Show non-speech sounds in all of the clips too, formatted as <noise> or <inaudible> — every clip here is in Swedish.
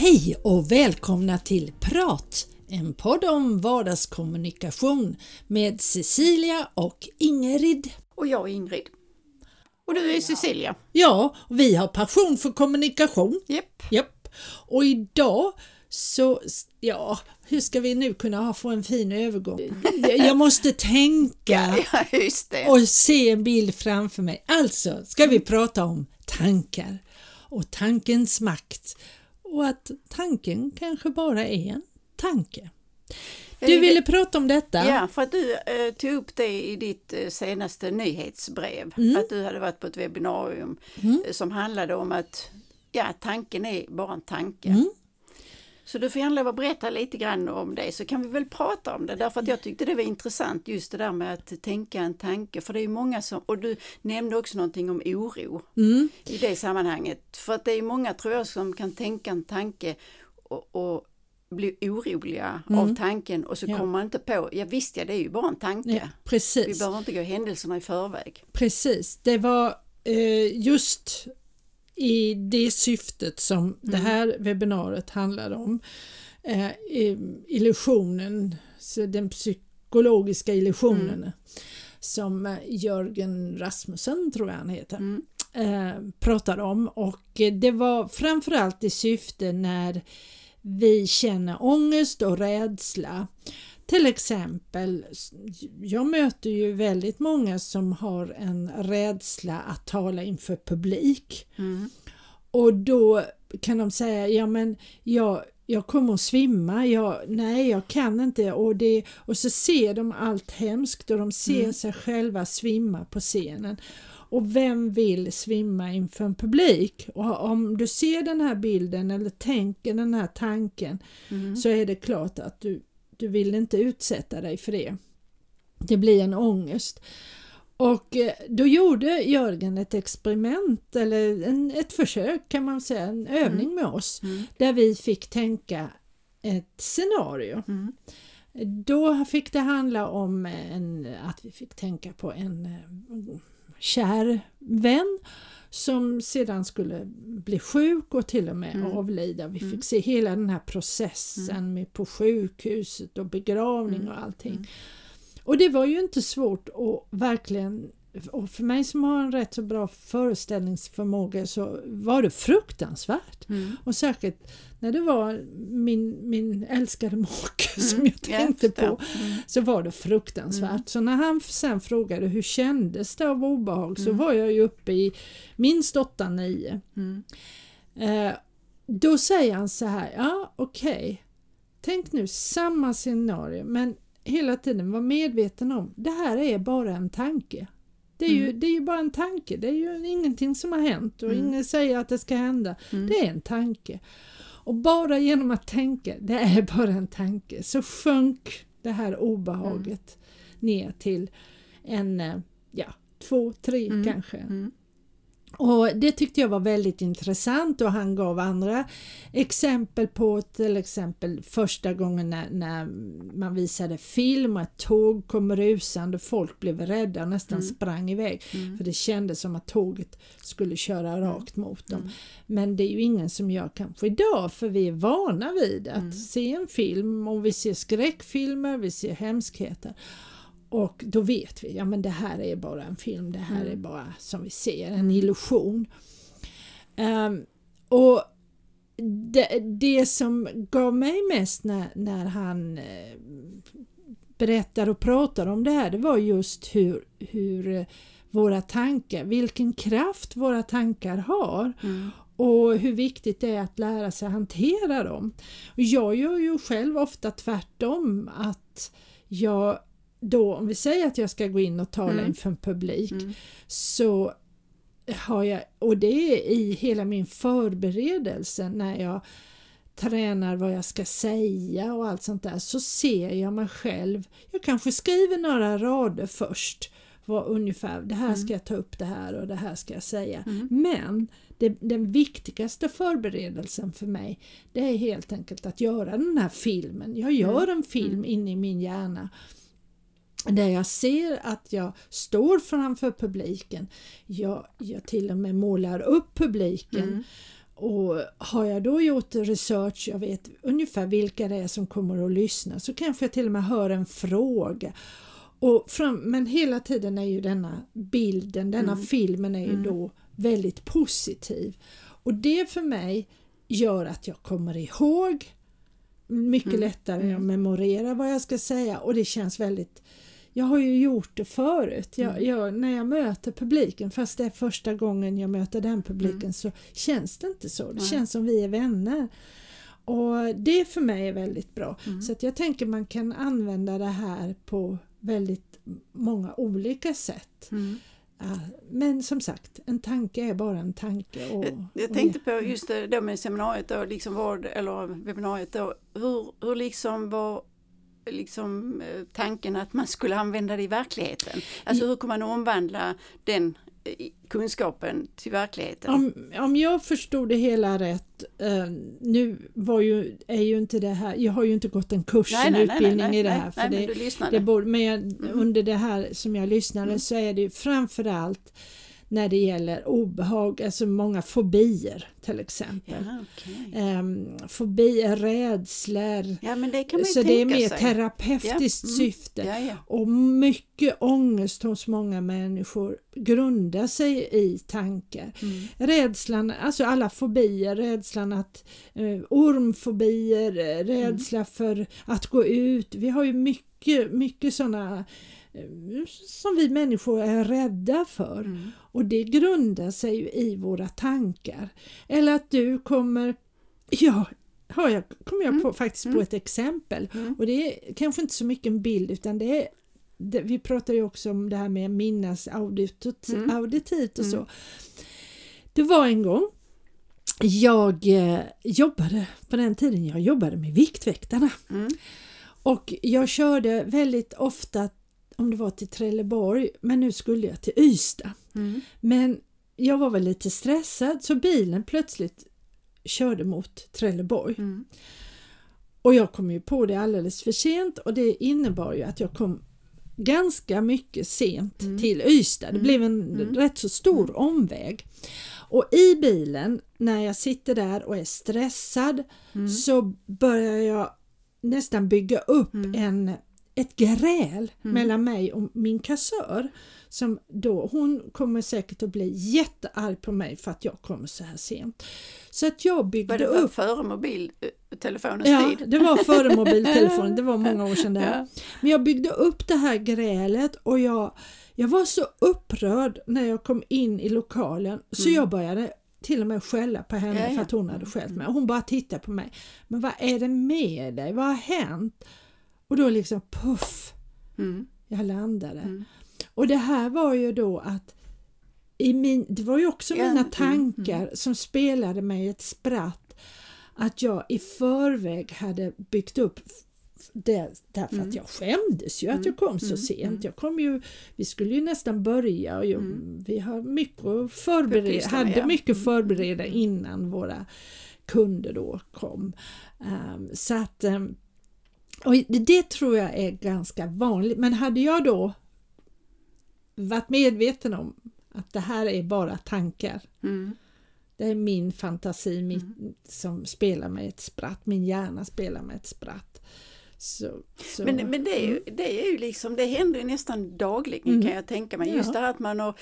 Hej och välkomna till Prat, en podd om vardagskommunikation med Cecilia och Ingrid. Och jag är Ingrid. Och du är Cecilia. Ja, vi har passion för kommunikation. Japp. Japp. Och idag så, ja, hur ska vi nu kunna ha, få en fin övergång? Jag måste tänka <laughs> Ja, och se en bild framför mig. Alltså ska vi prata om tankar och tankens makt och att tanken kanske bara är en tanke. Du Eh, ville prata om detta? Ja, för att du eh, tog upp det i ditt eh, senaste nyhetsbrev. Mm. Att du hade varit på ett webbinarium eh, som handlade om att ja, tanken är bara en tanke. Mm. Så du får gärna lov att berätta lite grann om det så kan vi väl prata om det. Därför att jag tyckte det var intressant just det där med att tänka en tanke. För det är många som, och du nämnde också någonting om oro Mm. i det sammanhanget. För att det är många tror jag som kan tänka en tanke och, och bli oroliga av tanken och så Mm. Ja. kommer man inte på, ja visst ja det är ju bara en tanke. Ja, Vi precis. behöver inte gå händelserna i förväg. Precis, det var eh, just i det syftet som det här webbinariet handlade om. Eh, illusionen, den psykologiska illusionen som eh, Jörgen Rasmussen, tror jag han heter, Mm. eh, pratade om och det var framförallt i syfte när vi känner ångest och rädsla. Till exempel, jag möter ju väldigt många som har en rädsla att tala inför publik Mm. och då kan de säga, ja men jag, jag kommer att svimma, jag, nej jag kan inte och, det, och så ser de allt hemskt och de ser Mm. sig själva svimma på scenen. Och vem vill svimma inför en publik? Och om du ser den här bilden eller tänker den här tanken Mm. så är det klart att du, du vill inte utsätta dig för det. Det blir en ångest. Och eh, då gjorde Jörgen ett experiment eller en, ett försök kan man säga, en övning med oss Mm. där vi fick tänka ett scenario. Mm. Då fick det handla om en, att vi fick tänka på en eh, kär vän som sedan skulle bli sjuk och till och med Mm. avlida. Vi Mm. fick se hela den här processen med på sjukhuset och begravning Mm. och allting. Mm. Och det var ju inte svårt att verkligen och för mig som har en rätt så bra föreställningsförmåga så var det fruktansvärt. Mm. Och särskilt när det var min, min älskade make <laughs> som Mm. jag Ja, tänkte förstår. på Mm. så var det fruktansvärt. Mm. Så när han sen frågade hur kändes det av obehag så Mm. var jag ju uppe i minst 8-9. Mm. Eh, då säger han så här, ja okej, tänk nu samma scenario men hela tiden var medveten om det här är bara en tanke. Det är, ju, Mm. det är ju bara en tanke, det är ju ingenting som har hänt och Mm. ingen säger att det ska hända. Mm. Det är en tanke. Och bara genom att tänka, det är bara en tanke, så sjönk det här obehaget ner till en, eh, ja, två, tre Mm. kanske. Mm. Och det tyckte jag var väldigt intressant och han gav andra exempel på till exempel första gången när, när man visade film och ett tåg kom rusande folk blev rädda och nästan Mm. sprang iväg Mm. för det kändes som att tåget skulle köra rakt mot dem. Mm. Men det är ju ingen som gör kanske idag för vi är vana vid att Mm. se en film och vi ser skräckfilmer, vi ser hemskheter. Och då vet vi, ja men det här är bara en film, det här Mm. är bara som vi ser, en illusion. Ehm, och det, det som gav mig mest när, när han eh, berättar och pratar om det här, det var just hur, hur eh, våra tankar, vilken kraft våra tankar har Mm. och hur viktigt det är att lära sig hantera dem. Jag gör ju själv ofta tvärtom att jag då, om vi säger att jag ska gå in och tala Mm. inför en publik Mm. så har jag, och det är i hela min förberedelse när jag tränar vad jag ska säga och allt sånt där så ser jag mig själv. Jag kanske skriver några rader först. Vad ungefär, det här Mm. ska jag ta upp det här och det här ska jag säga. Mm. Men det, den viktigaste förberedelsen för mig det är helt enkelt att göra den här filmen. Jag gör en film Mm. inne i min hjärna där jag ser att jag står framför publiken. Jag, jag till och med målar upp publiken Mm. och har jag då gjort research, jag vet ungefär vilka det är som kommer att lyssna, så kanske jag till och med hör en fråga. Och fram, men hela tiden är ju denna bilden, denna Mm. filmen är ju Mm. då väldigt positiv. Och det för mig gör att jag kommer ihåg mycket Mm. lättare Mm. att memorera vad jag ska säga och det känns väldigt jag har ju gjort det förut. Jag, Mm. jag, när jag möter publiken, fast det är första gången jag möter den publiken Mm. så känns det inte så. Det Nej. känns som vi är vänner. Och det för mig är väldigt bra. Mm. Så att jag tänker man kan använda det här på väldigt många olika sätt. Mm. Men som sagt, en tanke är bara en tanke. Och, Jag, tänkte på just det med seminariet då, liksom vad, eller webbinariet då, hur, hur liksom var liksom eh, tanken att man skulle använda det i verkligheten? Alltså hur kommer man omvandla den eh, kunskapen till verkligheten? Om, om jag förstod det hela rätt, eh, nu var ju, är ju inte det här, jag har ju inte gått en kurs, en utbildning i det här. för nej, det, men det borde, men jag, Mm. under det här som jag lyssnade Mm. så är det framförallt när det gäller obehag, alltså många fobier till exempel. ja, okej. Um, fobier, rädslor. ja, men det kan man Så det är mer sig. terapeutiskt Ja, mm. syfte. Ja, ja. Och mycket ångest hos många människor grundar sig i tankar. Mm. Rädslan, alltså alla fobier, rädslan att eh, ormfobier, eh, rädsla för att gå ut. Vi har ju mycket, mycket sådana som vi människor är rädda för. Mm. Och det grundar sig i våra tankar. Eller att du kommer, ja, har jag, kommer jag på, faktiskt på Mm. ett exempel. Mm. Och det är kanske inte så mycket en bild utan det är det, vi pratar ju också om det här med minnas auditivt, Mm. auditivt och Mm. så. Det var en gång jag eh, jobbade, på den tiden jag jobbade med Viktväktarna Mm. och jag körde väldigt ofta, om det var till Trelleborg, men nu skulle jag till Ystad. Mm. Men jag var väl lite stressad så bilen plötsligt körde mot Trelleborg. Mm. Och jag kom ju på det alldeles för sent och det innebar ju att jag kom ganska mycket sent Mm. till Ystad. Det Mm. blev en Mm. rätt så stor omväg. Och i bilen när jag sitter där och är stressad Mm. så börjar jag nästan bygga upp Mm. en, ett gräl Mm. mellan mig och min kassör. Som då, hon kommer säkert att bli jättearg på mig för att jag kommer så här sent. Så att jag Var byggde det upp för, före mobiltelefonens Ja, tid? det var före mobiltelefonen, det var <laughs> många år sedan det här. Ja. Men jag byggde upp det här grälet och jag, jag var så upprörd när jag kom in i lokalen så Mm. jag började till och med skälla på henne Ja, ja. för att hon hade skällt mig. Hon bara tittade på mig. Men vad är det med dig? Vad har hänt? Och då liksom puff, Mm. jag landade. Mm. Och det här var ju då att i min, det var ju också Ja, mina mm, tankar som spelade mig ett spratt att jag i förväg hade byggt upp det, därför Mm. att jag skämdes ju att Mm, jag kom så mm, sent. mm. Jag kom ju, vi skulle ju nästan börja och Mm. vi har mycket förbereda, hade mycket Mm, förbereda mm. innan våra kunder då kom. Ehm, så att ehm, och det, tror jag är ganska vanligt. Men hade jag då varit medveten om att det här är bara tankar. Mm. Det är min fantasi mitt, Mm. som spelar med ett spratt. Min hjärna spelar med ett spratt. Så, så, Men, men det, är ju, det är ju liksom, det händer ju nästan dagligen Mm. kan jag tänka mig. Just Ja. det här att man har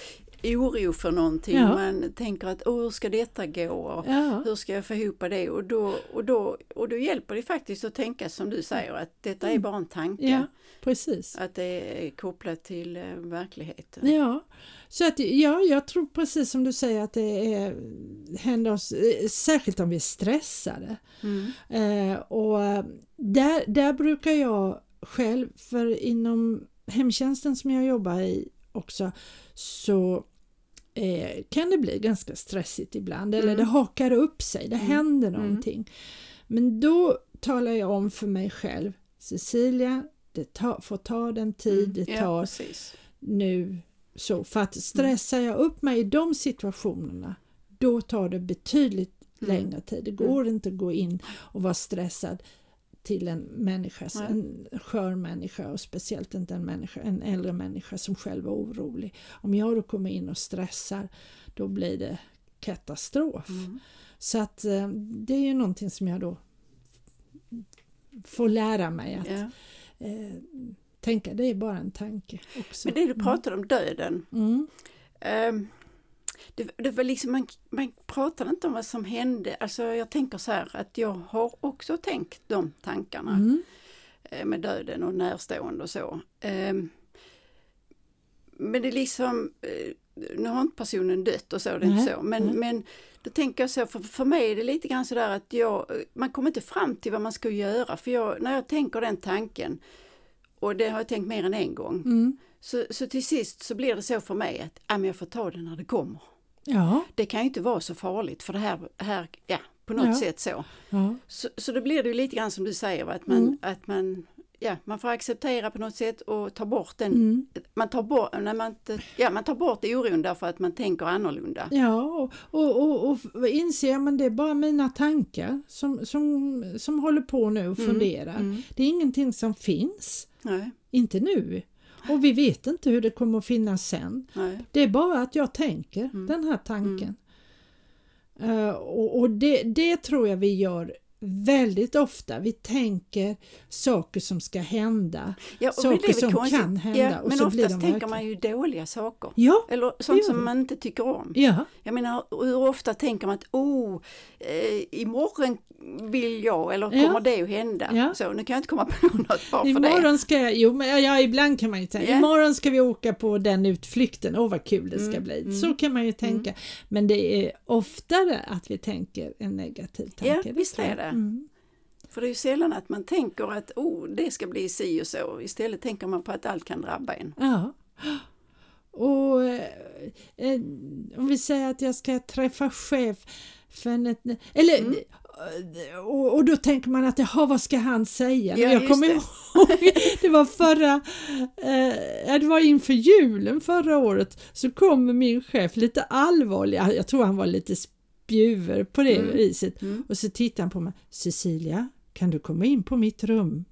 oro för någonting. Ja. Man tänker att Åh, hur ska detta gå? Ja, Hur ska jag få ihop det? Och då, och, då, och då hjälper det faktiskt att tänka som du säger att detta är bara en tanke. ja, precis. Att det är kopplat till eh, verkligheten. Ja, så att ja, jag tror precis som du säger att det är, händer oss, eh, särskilt om vi är stressade. Mm. Eh, och eh, där, där brukar jag själv, för inom hemtjänsten som jag jobbar i också, så eh, kan det bli ganska stressigt ibland eller Mm. det hakar upp sig, det Mm. händer Mm. någonting. Men då talar jag om för mig själv, Cecilia, det ta, får ta den tid det Mm. Ja, tar precis. nu. Så för att stressar jag upp mig i de situationerna, då tar det betydligt längre tid. Det går inte att gå in och vara stressad till en människa, Nej. en skör människa och speciellt inte en, människa, en äldre människa som själv är orolig. Om jag då kommer in och stressar då blir det katastrof. Mm. Så att eh, det är ju någonting som jag då får lära mig att Ja. eh, tänka, det är bara en tanke också. Men det du pratade om döden. Mm. ehm, det, det var liksom, man, man pratade inte om vad som hände. Alltså jag tänker så här att jag har också tänkt de tankarna Mm. eh, med döden och närstående och så. Ehm, men det är liksom, eh, nu har inte personen dött och så, det är inte så. Men, nej. men då tänker jag så, för, för mig är det lite grann sådär att jag, man kommer inte fram till vad man ska göra. För jag, när jag tänker den tanken, och det har jag tänkt mer än en gång, Mm. så, så till sist så blir det så för mig att ja, men jag får ta det när det kommer. Ja, Det kan ju inte vara så farligt för det här, här ja, på något Ja. sätt så. ja, så. Så då blir det ju lite grann som du säger, att man, Mm. att man, ja, man får acceptera på något sätt och ta bort den, mm. man, tar bort, när man, ja, man tar bort oron därför att man tänker annorlunda. ja och, och, och, och inser men det är bara mina tankar som, som, som håller på nu och Mm, funderar. mm. Det är ingenting som finns, Nej, inte nu. Och vi vet inte hur det kommer att finnas sen. nej. Det är bara att jag tänker Mm. den här tanken. Eh, och och det, det tror jag vi gör väldigt ofta. Vi tänker saker som ska hända. Ja, Saker som konstigt. kan hända Ja, och men så blir oftast de tänker man ju dåliga saker. Ja, Eller sånt som man inte tycker om. ja, Jag menar, hur ofta tänker man att oh, eh, imorgon vill jag eller Ja. kommer det att hända? Ja. Så, nu kan jag inte komma på <laughs> något bara för det. imorgon ska jo men ja, ibland kan man ju tänka, Ja. imorgon ska vi åka på den utflykten, åh vad kul det ska Mm, bli. mm. Så kan man ju tänka. Men det är oftare att vi tänker en negativ tanke. Ja, visst är det. Mm. För det är ju sällan att man tänker att oh, det ska bli si och så. Istället tänker man på att allt kan drabba en. Ja. Och eh, eh, om vi säger att jag ska träffa chefen, ett, eller Mm. eh, och, och då tänker man att jaha, vad ska han säga? Ja, jag kommer det. ihåg, <laughs> det var förra, eh, det var inför julen förra året, så kom min chef lite allvarlig, jag tror han var lite spjuver på det Mm. viset, Mm. och så tittade han på mig, Cecilia, kan du komma in på mitt rum?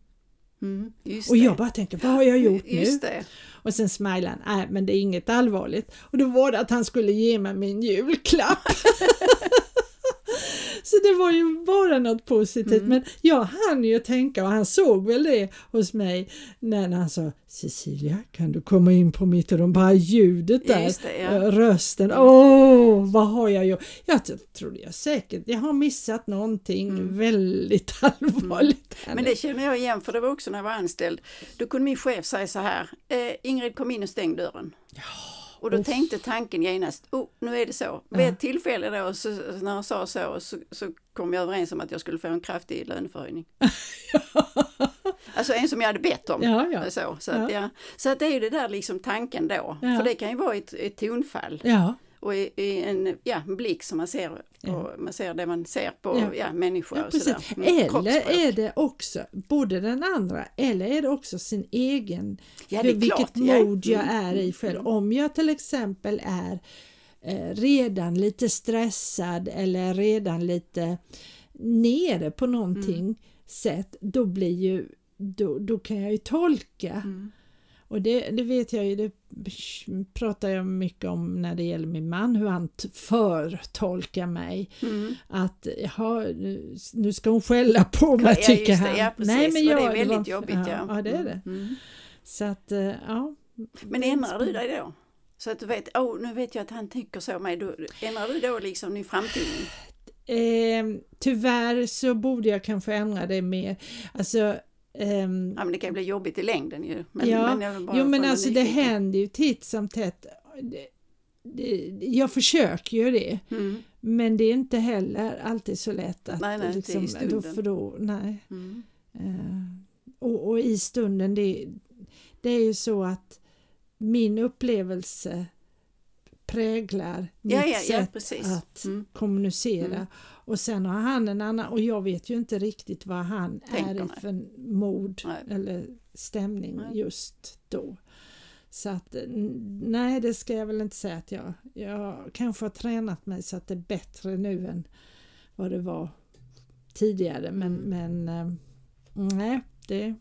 Mm, Och jag bara tänker, vad har jag gjort nu? Och sen smilade han, nej men det är inget allvarligt. Och då var det att han skulle ge mig min julklapp. <laughs> Så det var ju bara något positivt. Mm. Men jag hann ju tänka och han såg väl det hos mig när han sa Cecilia kan du komma in på mitt rum? Bara ljudet där, det, ja. eh, rösten. Åh, vad har jag gjort? Jag trodde jag säkert, jag har missat någonting Mm. väldigt <laughs> allvarligt. här Men det känner jag igen för det var också när jag var anställd. Då kunde min chef säga så här, eh, Ingrid kom in och stäng dörren. Och då tänkte tanken genast, oh, nu är det så. Vid ett tillfälle då, så, när han sa så, så, så kom vi överens om att jag skulle få en kraftig löneförhöjning. <laughs> Alltså en som jag hade bett om. Ja, ja. Så, så, att, ja. så att det är ju det där liksom tanken då. För det kan ju vara ett, ett tonfall Ja, och i, i en, ja, blick som man ser, på, man ser det man ser på Ja. ja. människor Ja, och precis. Mm, Eller är det också både den andra eller är det också sin egen, Ja, det är vilket klart, mod jag Mm, är i mm, själv. mm. Om jag till exempel är eh, redan lite stressad eller redan lite nere på någonting Mm. sätt, då blir ju då, då kan jag ju tolka. Mm. Och det, det vet jag ju, det pratar jag mycket om när det gäller min man, hur han förtolkar mig. Mm. Att jaha, nu, ska hon skälla på mig Ja, tycker det, han. ja, precis. Och det är väldigt var- jobbigt. Ja, ja, det är det. Mm. Så att, eh, ja. Men ändrar du dig då? Så att du vet, oh, nu vet jag att han tycker så med då, Ändrar du då liksom i framtiden? Eh, tyvärr så borde jag kanske ändra det mer. Alltså, ehm, Ja men det kan ju bli jobbigt i längden ju. Men, ja, men jo men alltså det händer ju titt som tätt. Det, det, jag försöker ju det. Mm. Men det är inte heller alltid så lätt att Nej, nej, inte i då, stunden. för då, nej. Mm. Eh, och, och i stunden, det, det är ju så att min upplevelse präglar mitt Ja, ja, ja, sätt precis. att Mm. kommunicera. Och sen har han en annan, och jag vet ju inte riktigt vad han Tänker, är i för mod Nej. eller stämning Nej. just då. Så att nej, det ska jag väl inte säga att jag, jag kanske har tränat mig så att det är bättre nu än vad det var tidigare. Men, Mm. men eh, nej, det,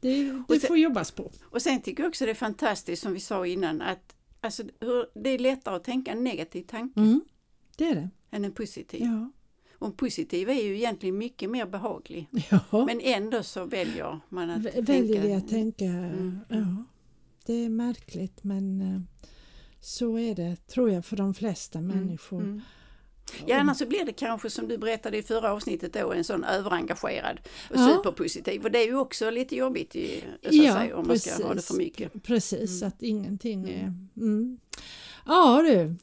det, det sen- får jobbas på. Och sen tycker jag också det är fantastiskt som vi sa innan att alltså, hur, det är lättare att tänka en negativ tanke. Mm, det är det. än en positiv. Ja. Och positiv är ju egentligen mycket mer behaglig. ja. Men ändå så väljer man att V- Väljer tänka, att tänka, Mm. ja. Det är märkligt men eh, så är det tror jag för de flesta människor. Mm. Ja, annars så blir det kanske som du berättade i förra avsnittet då en sån överengagerad och Ja. superpositiv. Och det är ju också lite jobbigt i, så att säga, om man ska ha det för mycket. Precis, Mm. att ingenting är... Mm. Ja du,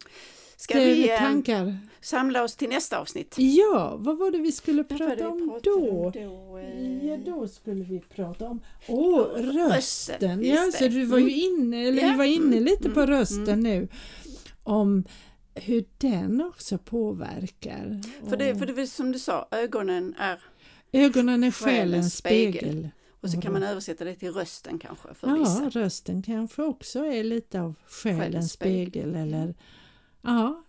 Ska vi eh, tankar. samla oss till nästa avsnitt? Ja, vad var det vi skulle prata vi om pratade då? om då? Eh, Ja, då skulle vi prata om Åh, rösten. Rösten, Ja, så du var ju inne, eller Ja, vi var inne mm, lite på mm, rösten mm. nu. Om hur den också påverkar. För det, för det är som du sa, ögonen är, Ögonen är själens spegel. spegel. och så kan man översätta det till rösten kanske för Ja, vissa. rösten kanske också är lite av själens Själens spegel. spegel. Eller, ja.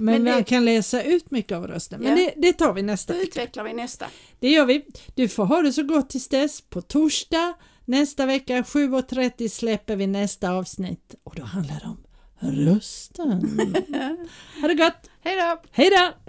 Men, Men det- man kan läsa ut mycket av rösten. Men Ja. det, det tar vi nästa Då vecka. utvecklar vi nästa. Det gör vi. Du får ha det så gott tills dess. På torsdag nästa vecka 7.30 släpper vi nästa avsnitt och då handlar det om rösten. <laughs> ha det gott! Hej då! Hej då!